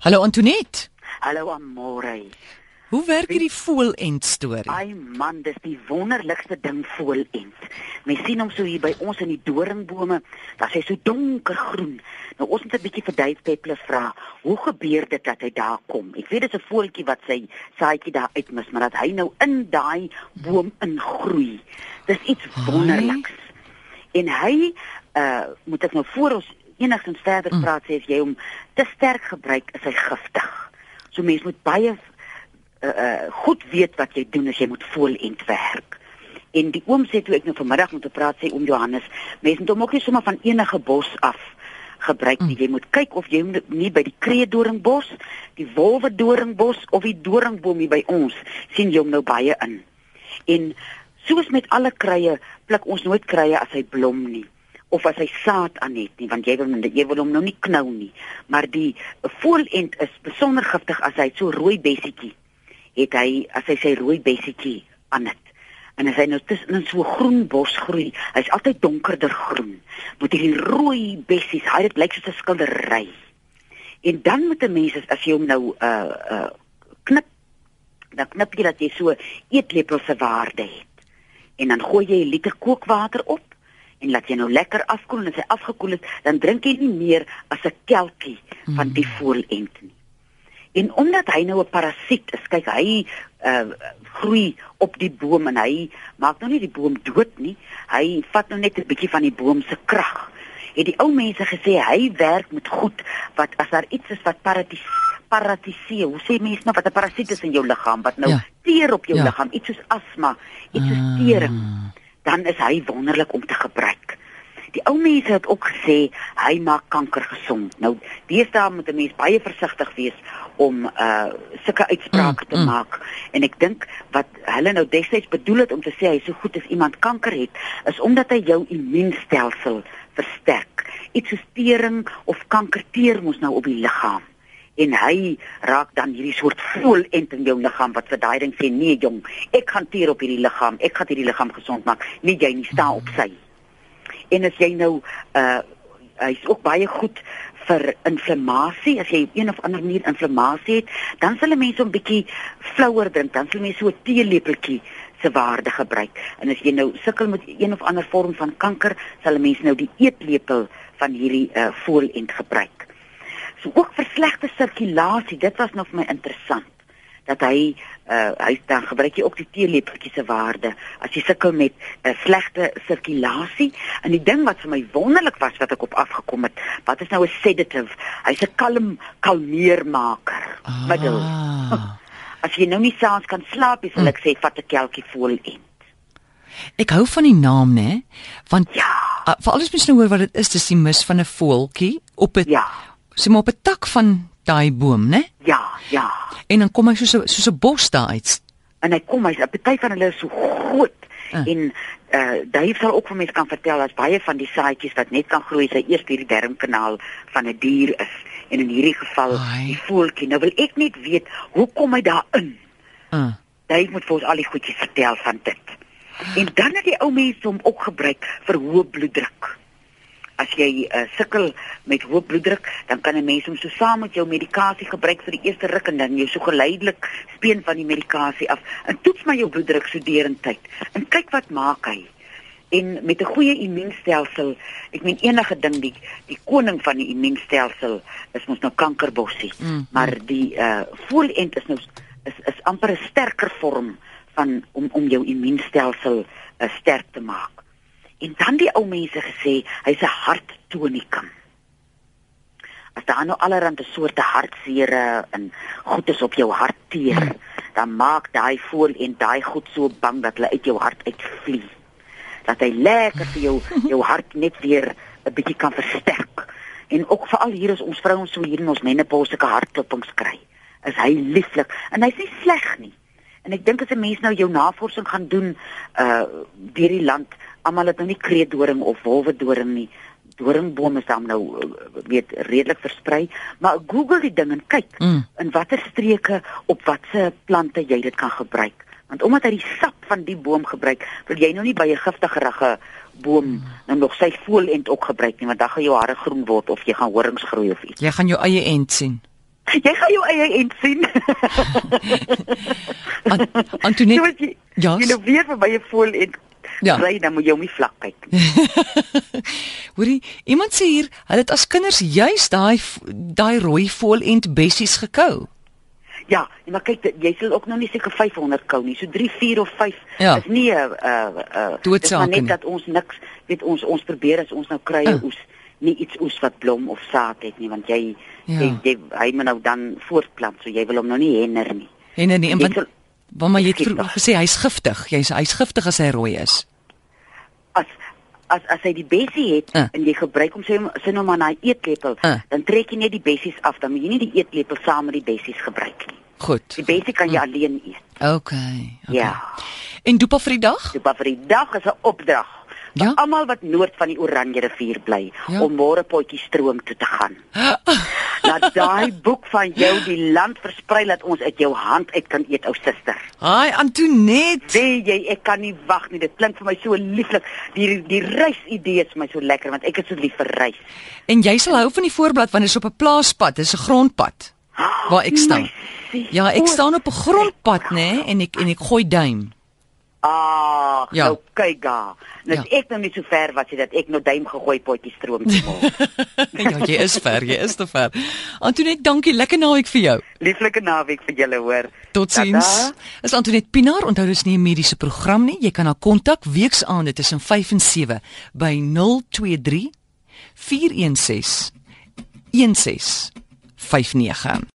Hallo Antoinette. Hallo Amore. Hoe werk hierdie voelend storie? Ai man, dis die wonderlikste ding voelend. Mens sien hom so hier by ons in die doringbome, dat hy so donkergroen. Nou ons moet 'n bietjie vir Dave Peppler vra, hoe gebeur dit dat hy daar kom? Ek weet dit is 'n voeltjie wat sy saadjie daar uitmis, maar dat hy nou in daai boom ingroei. Dis iets wonderliks. En hy uh moet ek nou voor ons enigstens verder Mm. praat sê as jy hom te sterk gebruik, is hy giftig. So mens moet baie uh, uh goed weet wat jy doen as jy moet voelend werk. En die oom sê toe ek nou vanmiddag moet praat sê oom Johannes, mense moet hom ook nie sommer van enige bos af gebruik nie. Jy moet kyk of jy nie by die kreedoringbos, die wolwedoringbos of die doringboom hier by ons sien jy hom nou baie in. En soos met alle kruie, pluk ons nooit kruie as hy blom nie of as hy saad aan het nie want jy wil jy wil hom nou nie knou nie. Maar die voelend is besonder giftig as hy so rooi bessietjie het hy as hy sy rooi bessietjie aan het. En as hy nou tussen in so groen bos groei hy's altyd donkerder groen met hierdie rooi bessies hy dit lyk soos 'n skildery. En dan moet 'n mens as jy hom nou uh uh knip dan knip jy dat jy so eetlepel se waarde het. En dan gooi jy 'n liter kookwater op en laat jy nou lekker afkoel en as hy afgekoel het, dan drink jy nie meer as 'n kelkie van die voelend nie. En omdat hy nou 'n parasiet is, kyk hy uh groei op die boom en hy maak nou nie die boom dood nie. Hy vat nou net 'n bietjie van die boom se krag. Het die ou mense gesê hy werk met goed wat as daar iets is wat paratis paratiseer. Hoe sê mense nou wat 'n parasiet is in jou liggaam wat nou Ja. teer op jou Ja. liggaam, iets soos asma, iets soos tering dan is hy wonderlik om te gebruik. Die ou mense het ook gesê hy maak kanker gesond. Nou, deesdae moet 'n mens baie versigtig wees om uh sulke uitsprake Mm, te mm. maak. En ek dink wat hulle nou destyds bedoel het om te sê hy so goed as iemand kanker het, is omdat hy jou immuunstelsel versterk. Iets soos tering of kanker teer mos nou op die liggaam en hy raak dan hierdie soort voelend in jou liggaam wat vir daai ding sê nee jong ek gaan teer op hierdie liggaam. Ek gaan hierdie liggaam gesond maak. Nie jy nie staan op sy. En as jy nou uh hy's ook baie goed vir inflammasie. As jy een of ander manier inflammasie het dan sal 'n mens hom bietjie flouer drink. Dan sal mens so 'n teelepeltjie se waarde gebruik. En as jy nou sukkel met een of ander vorm van kanker sal 'n mens nou die eetlepel van hierdie uh voelend gebruik so ook vir slegte sirkulasie. Dit was nog vir my interessant dat hy uh hy dan gebruik jy ook die teelepeltjie se waarde as jy sukkel met 'n uh, slegte sirkulasie. En die ding wat vir my wonderlik was wat ek op afgekom het wat is nou 'n sedative? Hy's 'n kalm kalmeermaker. Middel. Ah. as jy nou nie saans kan slaap nie sal ek sê vat 'n kelkie voel en Ek hou van die naam, né? Want ja. uh, vir alles mens nou hoor wat dit is, dis die mis van 'n voeltjie op 'n ja sê maar op 'n tak van daai boom, né? ja ja En dan kom hy soos 'n soos 'n bos daar uit. en hy kom hy's 'n party van hulle is so groot Ah. en uh Dave sal ook vir mense kan vertel as baie van die saadjies wat net kan groei sy eers hierdie darmkanaal van 'n dier is en in hierdie geval Ai. die voeltjie nou wil ek net weet hoe kom hy daarin Uh. Dave moet vir ons al die goedjies vertel van dit en dan het die ou mense hom ook gebruik vir hoë bloeddruk as jy uh, sukkel met hoë bloeddruk, dan kan 'n mens hom so saam met jou medikasie gebruik vir die eerste ruk en dan jy so geleidelik speen van die medikasie af en toets maar jou bloeddruk so deurentyd en kyk wat maak hy. En met 'n goeie immuunstelsel, ek meen enige ding die die koning van die immuunstelsel is mos nou kankerbossie, Mm, maar die uh voelend is nou is is amper 'n sterker vorm van om om jou immuunstelsel uh, sterk te maak. En dan die ou mense gesê hy's 'n harttonikum. As daar nou allerlei soorte hartseere en goed is op jou hart teer, dan maak daai voel en daai goed so bang dat hulle uit jou hart uitvlieg. Dat hy lekker vir jou jou hart net weer 'n bietjie kan versterk. En ook veral hier is ons vrouens so hier in ons menopause sulke hartklopings kry. Is hy lieflik en hy's nie sleg nie. En ek dink as 'n mens nou jou navorsing gaan doen uh deur die land, almal het nou nie kreetdoring of wolwedoring nie. Doringboom is dan nou uh, weet redelik versprei, maar Google die ding en kyk Mm. in watter streke op watse plante jy dit kan gebruik. Want omdat hy die sap van die boom gebruik, wil jy nou nie by 'n giftige boom nou nog sy voelend ook gebruik nie, want dan gaan jou hare groen word of jy gaan horings groei of iets. Jy gaan jou eie end sien. Jy gaan jou eie end sien. An Antoinette. Jy, Ja. jy nou weer verby 'n voel en Ja. ry dan moet jy hom nie vlak kyk. Hoorie, iemand sê hier, hulle het as kinders juis daai daai rooi volent bessies gekou. Ja, maar kyk, jy sal ook nog nie seker 500 kou nie. So 3, 4 of 5 Ja. is nie 'n uh uh Doodsake net nie. dat ons niks weet ons ons probeer as ons nou kry 'n Ah. oes, nie iets oes wat blom of saad het nie, want jy Ja. jy, jy hy moet nou dan voortplant, so jy wil hom nou nie hinder nie. En nee, en Jy want sal- want maar jy het vroeër gesê hy's giftig. Jy's hy's giftig as hy rooi is. As as as hy die bessie het Ah. en jy gebruik hom sê sê nou maar na 'n eetlepel, Ah. dan trek jy net die bessies af, dan moet jy nie die eetlepel saam met die bessies gebruik nie. Goed. Die bessie kan jy alleen eet. Okay. okay. Ja. En dopa vir die dag? Maar vir die dag is 'n opdrag. Ja? Ja? Almal wat noord van die Oranje rivier bly Ja. om môre potjie stroom toe te gaan. Laat daai boek van jou die land versprei dat ons uit jou hand uit kan eet, ou suster. Haai Antoinette. Sê jy ek kan nie wag nie. Dit klink vir my so lieflik. Die die reisidee is vir my so lekker want ek is so lief vir reis. En jy sal hou van die voorblad want dit is op 'n plaaspad, dit is 'n grondpad waar ek staan. Ja, ek staan op 'n grondpad, nê, nee, en ek en ek gooi duim. Ah, Ja. nou kyk ga. Nou Ja. ja. ek nou nie so ver was jy dat ek nou duim gegooi potjie stroom toe môre. ja, jy is ver, jy is te ver. Antoinette, dankie, lekker naweek vir jou. Lieflike naweek vir julle hoor. Totsiens. Is Antoinette Pinaar, onthou dis nie 'n mediese program nie. Jy kan haar kontak weksaande tussen 5 en 7 by 023 416 1659.